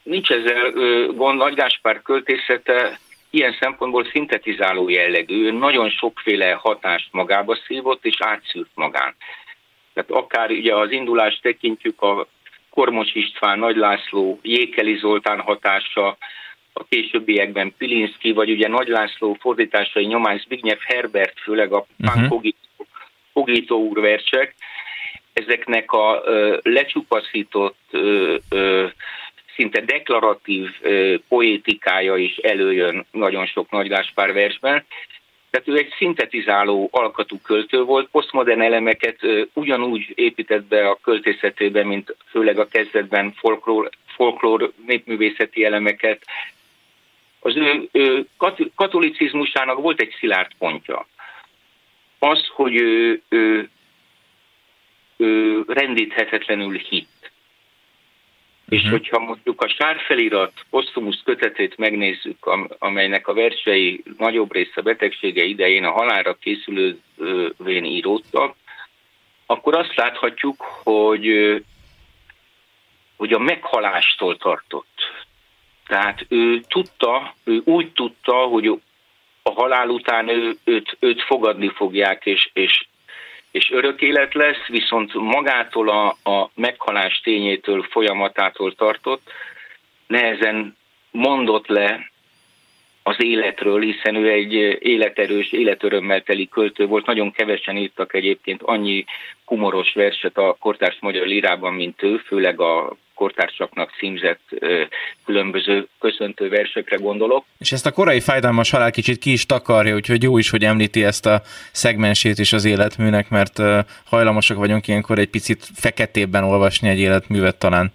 nincs ezzel gond, Nagy Gáspár költészete ilyen szempontból szintetizáló jellegű, ő nagyon sokféle hatást magába szívott és átszűrt magán. Tehát akár ugye az indulást tekintjük a Kormos István, Nagy László, Jékeli Zoltán hatása, a későbbiekben Pilinszki, vagy ugye Nagy László fordításai nyomán Zbigniew Herbert, főleg a uh-huh. Pogító úr versek, ezeknek a ö, lecsupaszított, ö, ö, szinte deklaratív ö, poétikája is előjön nagyon sok Nagy Gáspár versben, tehát ő egy szintetizáló alkatú költő volt, posztmodern elemeket ugyanúgy épített be a költészetébe, mint főleg a kezdetben folklór, folklór népművészeti elemeket. Az ő, ő katolicizmusának volt egy szilárd pontja. Az, hogy ő, ő, ő rendíthetetlenül hit és uh-huh. hogyha mondjuk a sárfelirat posztumusz kötetét megnézzük, amelynek a versei nagyobb része betegsége idején a halálra készülővén íródtak, akkor azt láthatjuk, hogy, hogy a meghalástól tartott. Tehát ő tudta, ő úgy tudta, hogy a halál után ő, őt, őt fogadni fogják, és, és és örök élet lesz, viszont magától a, a meghalás tényétől, folyamatától tartott, nehezen mondott le az életről, hiszen ő egy életerős, életörömmel teli költő volt. Nagyon kevesen írtak egyébként annyi humoros verset a kortárs magyar lírában, mint ő, főleg a kortársaknak címzett különböző köszöntő versekre gondolok. És ezt a korai fájdalmas halál kicsit ki is takarja, úgyhogy jó is, hogy említi ezt a szegmensét is az életműnek, mert hajlamosak vagyunk ilyenkor egy picit feketébben olvasni egy életművet talán.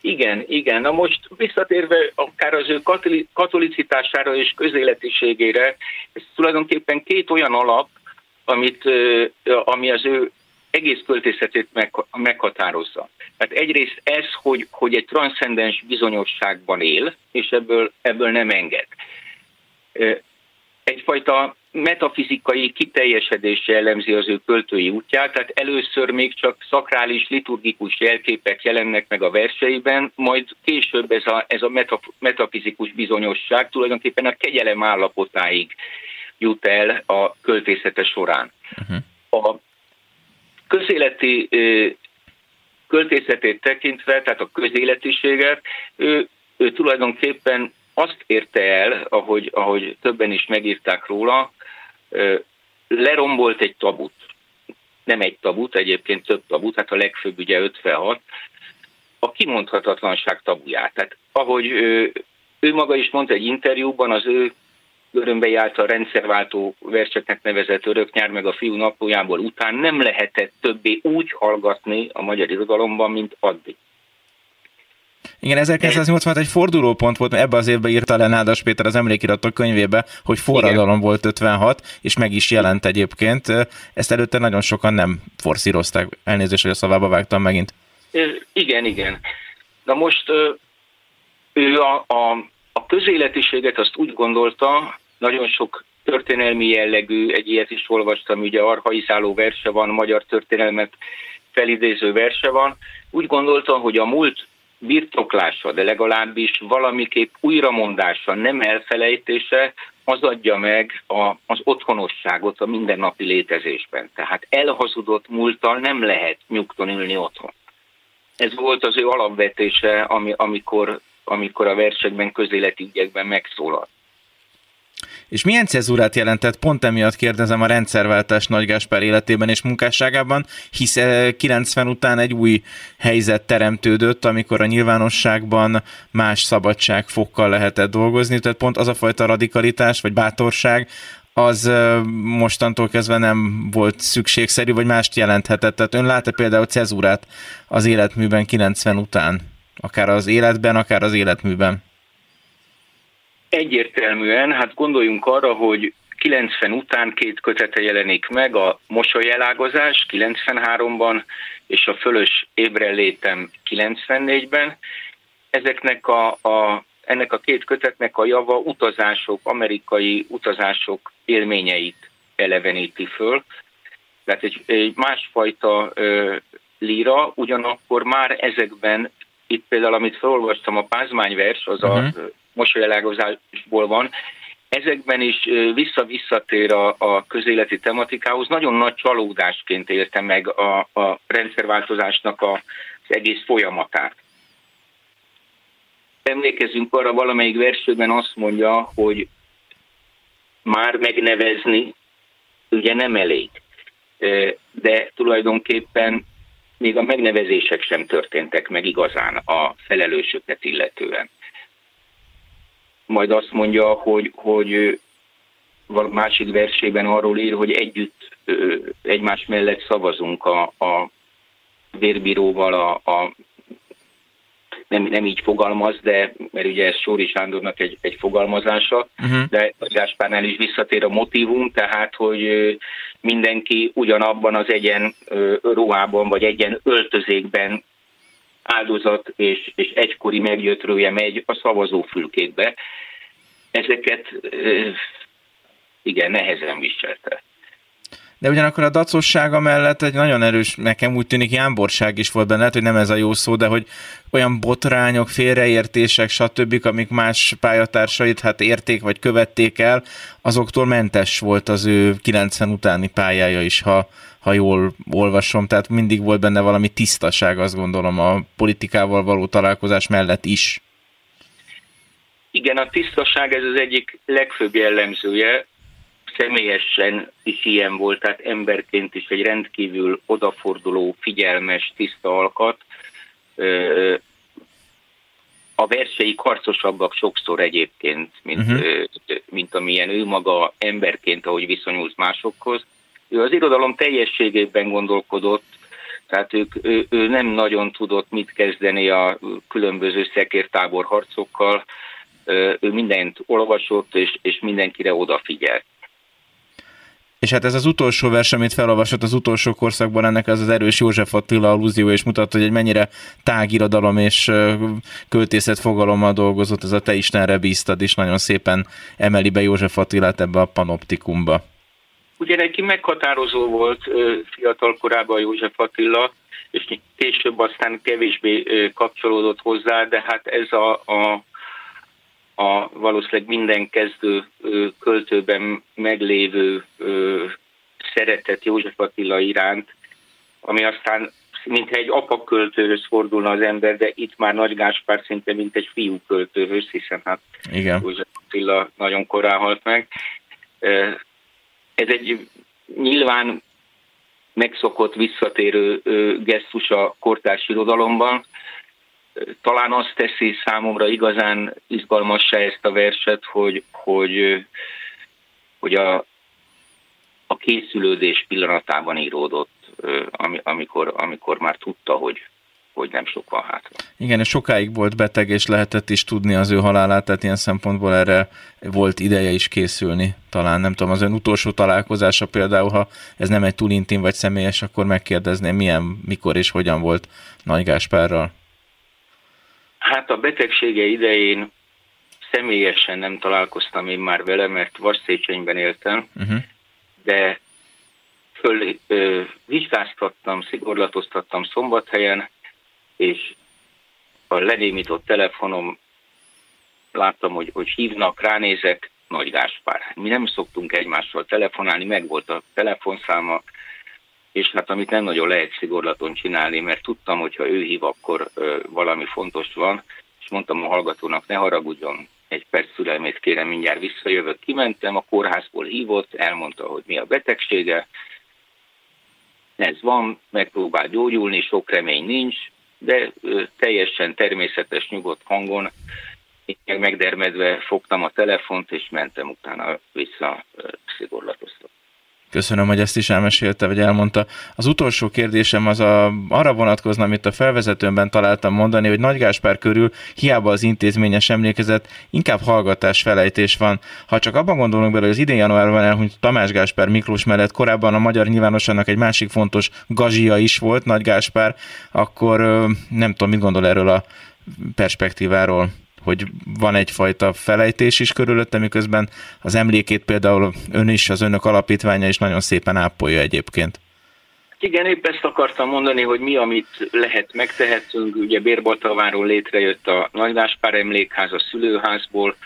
Igen, igen. Na most visszatérve akár az ő katolicitására és közéletiségére, ez tulajdonképpen két olyan alap, amit, ami az ő egész költészetét meg, meghatározza. Tehát egyrészt ez, hogy, hogy egy transzcendens bizonyosságban él, és ebből, ebből nem enged. Egyfajta metafizikai kiteljesedés jellemzi az ő költői útját, tehát először még csak szakrális, liturgikus jelképek jelennek meg a verseiben, majd később ez a, ez a metafizikus bizonyosság tulajdonképpen a kegyelem állapotáig jut el a költészete során. Uh-huh. A közéleti költészetét tekintve, tehát a közéletiséget, ő, ő tulajdonképpen azt érte el, ahogy, ahogy többen is megírták róla, lerombolt egy tabut. Nem egy tabut, egyébként több tabut, hát a legfőbb ugye 56, a kimondhatatlanság tabuját. Tehát ahogy ő, ő maga is mondta egy interjúban, az ő Görömbei által rendszerváltó verseknek nevezett Öröknyár meg a fiú naplójából után nem lehetett többé úgy hallgatni a magyar irodalomban, mint addig. Igen, 1986 egy fordulópont volt, mert ebbe az évben írta le Nádas Péter az emlékiratok könyvébe, hogy forradalom Igen. volt 56, és meg is jelent egyébként. Ezt előtte nagyon sokan nem forszírozták. Elnézést, hogy a szavába vágtam megint. Igen, igen. Na most ő a, a, a közéletiséget azt úgy gondolta, nagyon sok történelmi jellegű, egy ilyet is olvastam, ugye arhaizáló verse van, magyar történelmet felidéző verse van. Úgy gondolta, hogy a múlt birtoklása, de legalábbis valamiképp újramondása, nem elfelejtése, az adja meg a, az otthonosságot a mindennapi létezésben. Tehát elhazudott múlttal nem lehet nyugton ülni otthon. Ez volt az ő alapvetése, ami, amikor, amikor a versekben, közéleti ügyekben megszólalt. És milyen cezúrát jelentett? Pont emiatt kérdezem a rendszerváltás Nagy Gáspár életében és munkásságában, hisz 90 után egy új helyzet teremtődött, amikor a nyilvánosságban más szabadságfokkal lehetett dolgozni, tehát pont az a fajta radikalitás vagy bátorság, az mostantól kezdve nem volt szükségszerű, vagy mást jelenthetett. Tehát ön lát-e például cezúrát az életműben 90 után? Akár az életben, akár az életműben? Egyértelműen, hát gondoljunk arra, hogy 90 után két kötete jelenik meg, a Mosolyelágozás 93-ban, és a Fölös létem 94-ben. Ezeknek a, a, ennek a két kötetnek a java utazások, amerikai utazások élményeit eleveníti föl. Tehát egy, egy másfajta ö, líra, ugyanakkor már ezekben, itt például, amit felolvastam, a pázmányvers, az uh-huh. a mosolyelágozásból van, ezekben is vissza-visszatér a, a közéleti tematikához. Nagyon nagy csalódásként érte meg a, a rendszerváltozásnak a, az egész folyamatát. Emlékezünk arra, valamelyik versőben azt mondja, hogy már megnevezni ugye nem elég, de tulajdonképpen még a megnevezések sem történtek meg igazán a felelősöket illetően majd azt mondja, hogy, hogy másik versében arról ír, hogy együtt egymás mellett szavazunk a, a vérbíróval, a, a nem, nem így fogalmaz, de mert ugye ez Sóri Sándornak egy, egy fogalmazása, uh-huh. de Gáspárnál is visszatér a motivum, tehát hogy mindenki ugyanabban az egyen ruhában, vagy egyen öltözékben áldozat és, és egykori meggyötrője megy a szavazófülkékbe. Ezeket igen, nehezen viselte. De ugyanakkor a dacossága mellett egy nagyon erős, nekem úgy tűnik jámborság is volt benne, lehet, hogy nem ez a jó szó, de hogy olyan botrányok, félreértések, stb., amik más pályatársait hát érték vagy követték el, azoktól mentes volt az ő 90 utáni pályája is, ha, ha jól olvasom, tehát mindig volt benne valami tisztaság, azt gondolom, a politikával való találkozás mellett is. Igen, a tisztaság ez az egyik legfőbb jellemzője, személyesen is ilyen volt, tehát emberként is egy rendkívül odaforduló, figyelmes, tiszta alkat. A versei karcosabbak sokszor egyébként, mint, uh-huh. mint amilyen ő maga emberként, ahogy viszonyult másokhoz. Ő az irodalom teljességében gondolkodott, tehát ők, ő, ő nem nagyon tudott mit kezdeni a különböző szekértábor harcokkal, ő mindent olvasott, és, és mindenkire odafigyelt. És hát ez az utolsó vers, amit felolvasott az utolsó korszakban, ennek az az erős József Attila allúzió, és mutatta, hogy egy mennyire tágirodalom és költészet fogalommal dolgozott, ez a Te Istenre bíztad, és nagyon szépen emeli be József Attilát ebbe a panoptikumba. Ugye neki meghatározó volt fiatal korában József Attila, és később aztán kevésbé kapcsolódott hozzá, de hát ez a, a a valószínűleg minden kezdő költőben meglévő szeretet József Attila iránt, ami aztán mintha egy apaköltőhöz fordulna az ember, de itt már Nagy Gáspár szinte mint egy fiú költőhöz, hiszen hát Igen. József Attila nagyon korán halt meg. Ez egy nyilván megszokott visszatérő gesztus a kortárs irodalomban, talán azt teszi számomra igazán izgalmassá ezt a verset, hogy, hogy, hogy a, a készülődés pillanatában íródott, amikor, amikor már tudta, hogy, hogy nem sok van hátra. Igen, és sokáig volt beteg, és lehetett is tudni az ő halálát, tehát ilyen szempontból erre volt ideje is készülni. Talán nem tudom, az ön utolsó találkozása például, ha ez nem egy túl intim vagy személyes, akkor megkérdezném, milyen, mikor és hogyan volt Nagy Gáspárral. Hát a betegsége idején személyesen nem találkoztam én már vele, mert Vasszéchenyben éltem, uh-huh. De föl ö, vizsgáztattam, szigorlatoztattam szombathelyen, és a lenémított telefonom láttam, hogy, hogy hívnak, ránézek, Nagy Gáspár. Mi nem szoktunk egymással telefonálni, meg volt a telefonszáma, és hát amit nem nagyon lehet szigorlaton csinálni, mert tudtam, hogy ha ő hív, akkor ö, valami fontos van, és mondtam a hallgatónak, ne haragudjon, egy perc szülelmét kérem, mindjárt visszajövök. Kimentem, a kórházból hívott, elmondta, hogy mi a betegsége, ez van, megpróbál gyógyulni, sok remény nincs, de teljesen természetes, nyugodt hangon én megdermedve fogtam a telefont, és mentem utána vissza szigorlatoztatni. Köszönöm, hogy ezt is elmesélte, vagy elmondta. Az utolsó kérdésem az a, arra vonatkozna, amit a felvezetőmben találtam mondani, hogy Nagy Gáspár körül hiába az intézményes emlékezet, inkább hallgatás felejtés van. Ha csak abban gondolunk bele, hogy az idén januárban elhunyt Tamás Gáspár Miklós mellett korábban a magyar nyilvánosságnak egy másik fontos gazsia is volt, Nagy Gáspár, akkor nem tudom, mit gondol erről a perspektíváról hogy van egyfajta felejtés is körülötte, miközben az emlékét például ön is, az önök alapítványa is nagyon szépen ápolja egyébként. Igen, épp ezt akartam mondani, hogy mi, amit lehet, megtehetünk. Ugye Bérbaltaváról létrejött a Nagygáspár emlékház a szülőházból,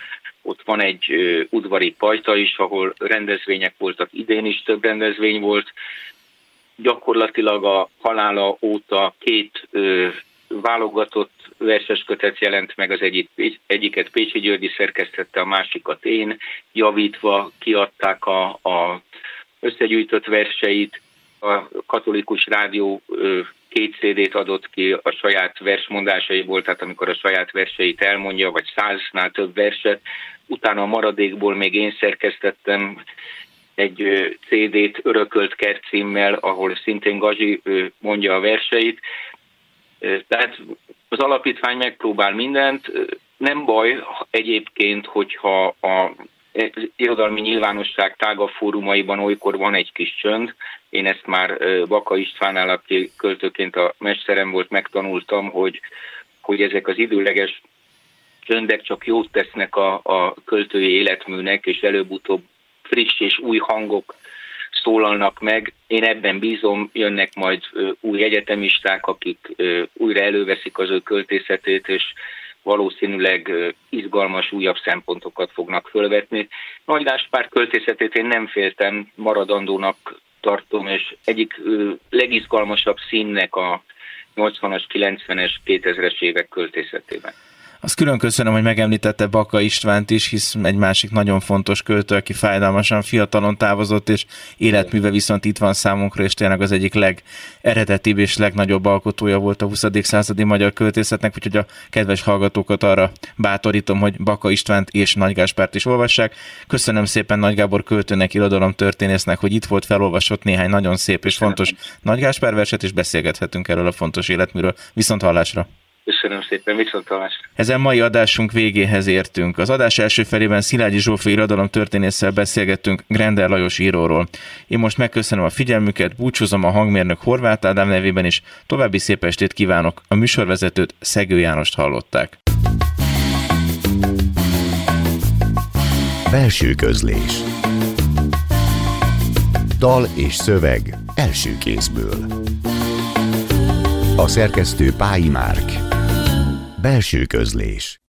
ott van egy udvari pajta is, ahol rendezvények voltak, idén is több rendezvény volt. Gyakorlatilag a halála óta két válogatott verses kötet jelent meg, az egyik, egyiket Pécsi Györgyi szerkesztette, a másikat én, javítva kiadták a, a összegyűjtött verseit, a katolikus rádió két CD-t adott ki a saját versmondásaiból, tehát amikor a saját verseit elmondja, vagy száznál több verset, utána a maradékból még én szerkesztettem egy CD-t örökölt kert címmel, ahol szintén Gazi mondja a verseit, tehát az alapítvány megpróbál mindent. Nem baj egyébként, hogyha a irodalmi nyilvánosság tágabb fórumaiban olykor van egy kis csönd. Én ezt már Baka Istvánnál, aki költőként a mesterem volt, megtanultam, hogy, hogy ezek az időleges csöndek csak jót tesznek a, a költői életműnek, és előbb-utóbb friss és új hangok szólalnak meg. Én ebben bízom, jönnek majd új egyetemisták, akik újra előveszik az ő költészetét, és valószínűleg izgalmas, újabb szempontokat fognak fölvetni. Nagy Gáspár költészetét én nem féltem, maradandónak tartom, és egyik legizgalmasabb színnek a 80-as, 90-es, 2000-es évek költészetében. Azt külön köszönöm, hogy megemlítette Baka Istvánt is, hisz egy másik nagyon fontos költő, aki fájdalmasan fiatalon távozott, és életműve viszont itt van számunkra, és tényleg az egyik legeredetibb és legnagyobb alkotója volt a 20. századi magyar költészetnek, úgyhogy a kedves hallgatókat arra bátorítom, hogy Baka Istvánt és Nagy Gáspárt is olvassák. Köszönöm szépen Nagy Gábor költőnek, irodalom történésznek, hogy itt volt, felolvasott néhány nagyon szép és fontos Nagy Gáspár verset, és beszélgethetünk erről a fontos életműről. Viszont hallásra! Köszönöm szépen, viszontalásra. Ezen mai adásunk végéhez értünk. Az adás első felében Szilágyi Zsófi irodalom történésszel beszélgettünk Grender Lajos íróról. Én most megköszönöm a figyelmüket, búcsúzom a hangmérnök Horváth Ádám nevében is, további szép estét kívánok. A műsorvezetőt Szegő Jánost hallották. Belső közlés Dal és szöveg első kézből A szerkesztő Pályi Márk Belső közlés